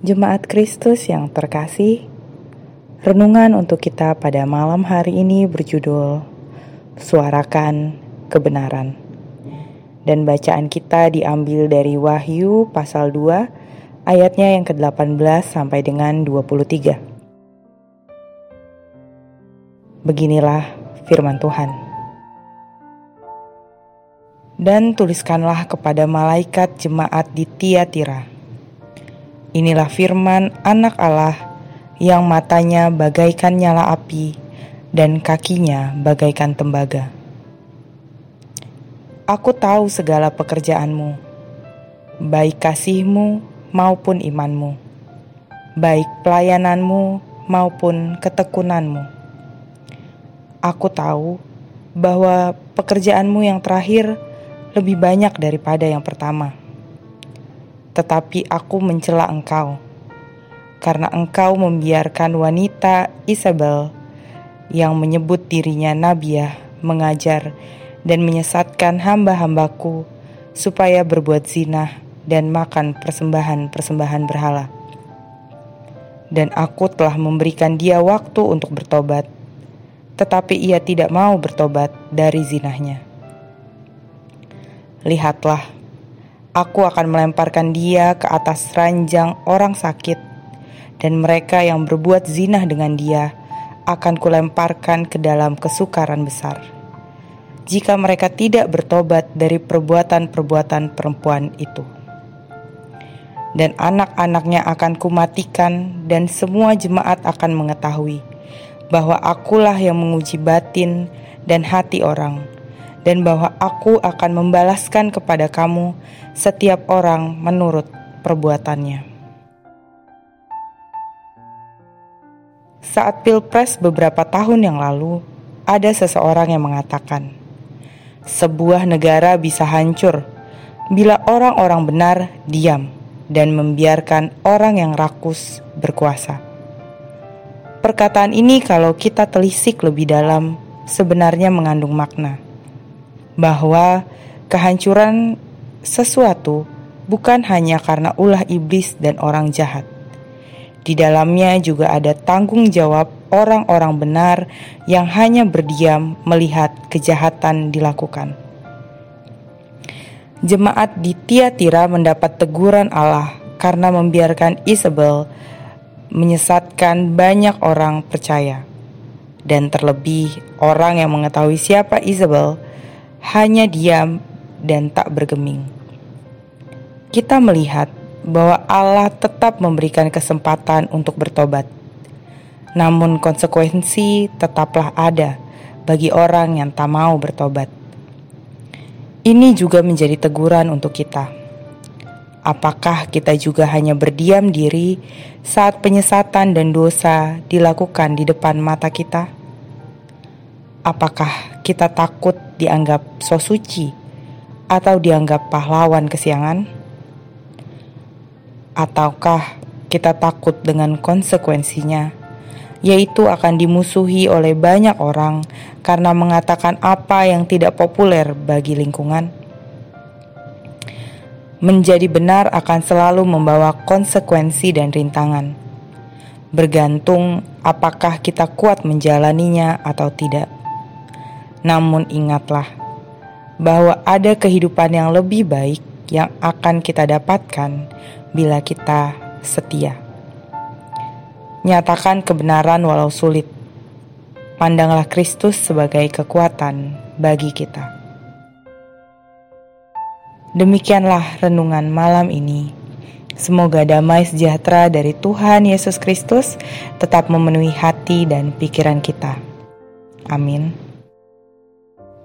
Jemaat Kristus yang terkasih, renungan untuk kita pada malam hari ini berjudul Suarakan Kebenaran. Dan bacaan kita diambil dari Wahyu pasal 2 ayatnya yang ke-18 sampai dengan 23. Beginilah firman Tuhan. Dan tuliskanlah kepada malaikat jemaat di Tiatira Inilah firman Anak Allah yang matanya bagaikan nyala api dan kakinya bagaikan tembaga. Aku tahu segala pekerjaanmu, baik kasihmu maupun imanmu, baik pelayananmu maupun ketekunanmu. Aku tahu bahwa pekerjaanmu yang terakhir lebih banyak daripada yang pertama tetapi aku mencela engkau, karena engkau membiarkan wanita Isabel yang menyebut dirinya Nabiah mengajar dan menyesatkan hamba-hambaku supaya berbuat zina dan makan persembahan-persembahan berhala. Dan aku telah memberikan dia waktu untuk bertobat, tetapi ia tidak mau bertobat dari zinahnya. Lihatlah, Aku akan melemparkan dia ke atas ranjang orang sakit, dan mereka yang berbuat zinah dengan dia akan kulemparkan ke dalam kesukaran besar. Jika mereka tidak bertobat dari perbuatan-perbuatan perempuan itu, dan anak-anaknya akan kumatikan, dan semua jemaat akan mengetahui bahwa Akulah yang menguji batin dan hati orang dan bahwa aku akan membalaskan kepada kamu setiap orang menurut perbuatannya. Saat Pilpres beberapa tahun yang lalu, ada seseorang yang mengatakan, "Sebuah negara bisa hancur bila orang-orang benar diam dan membiarkan orang yang rakus berkuasa." Perkataan ini, kalau kita telisik lebih dalam, sebenarnya mengandung makna bahwa kehancuran sesuatu bukan hanya karena ulah iblis dan orang jahat. Di dalamnya juga ada tanggung jawab orang-orang benar yang hanya berdiam melihat kejahatan dilakukan. Jemaat di Tiatira mendapat teguran Allah karena membiarkan Isabel menyesatkan banyak orang percaya. Dan terlebih orang yang mengetahui siapa Isabel hanya diam dan tak bergeming. Kita melihat bahwa Allah tetap memberikan kesempatan untuk bertobat. Namun konsekuensi tetaplah ada bagi orang yang tak mau bertobat. Ini juga menjadi teguran untuk kita. Apakah kita juga hanya berdiam diri saat penyesatan dan dosa dilakukan di depan mata kita? Apakah kita takut dianggap so suci atau dianggap pahlawan kesiangan? Ataukah kita takut dengan konsekuensinya, yaitu akan dimusuhi oleh banyak orang karena mengatakan apa yang tidak populer bagi lingkungan? Menjadi benar akan selalu membawa konsekuensi dan rintangan, bergantung apakah kita kuat menjalaninya atau tidak. Namun ingatlah bahwa ada kehidupan yang lebih baik yang akan kita dapatkan bila kita setia. Nyatakan kebenaran walau sulit. Pandanglah Kristus sebagai kekuatan bagi kita. Demikianlah renungan malam ini. Semoga damai sejahtera dari Tuhan Yesus Kristus tetap memenuhi hati dan pikiran kita. Amin.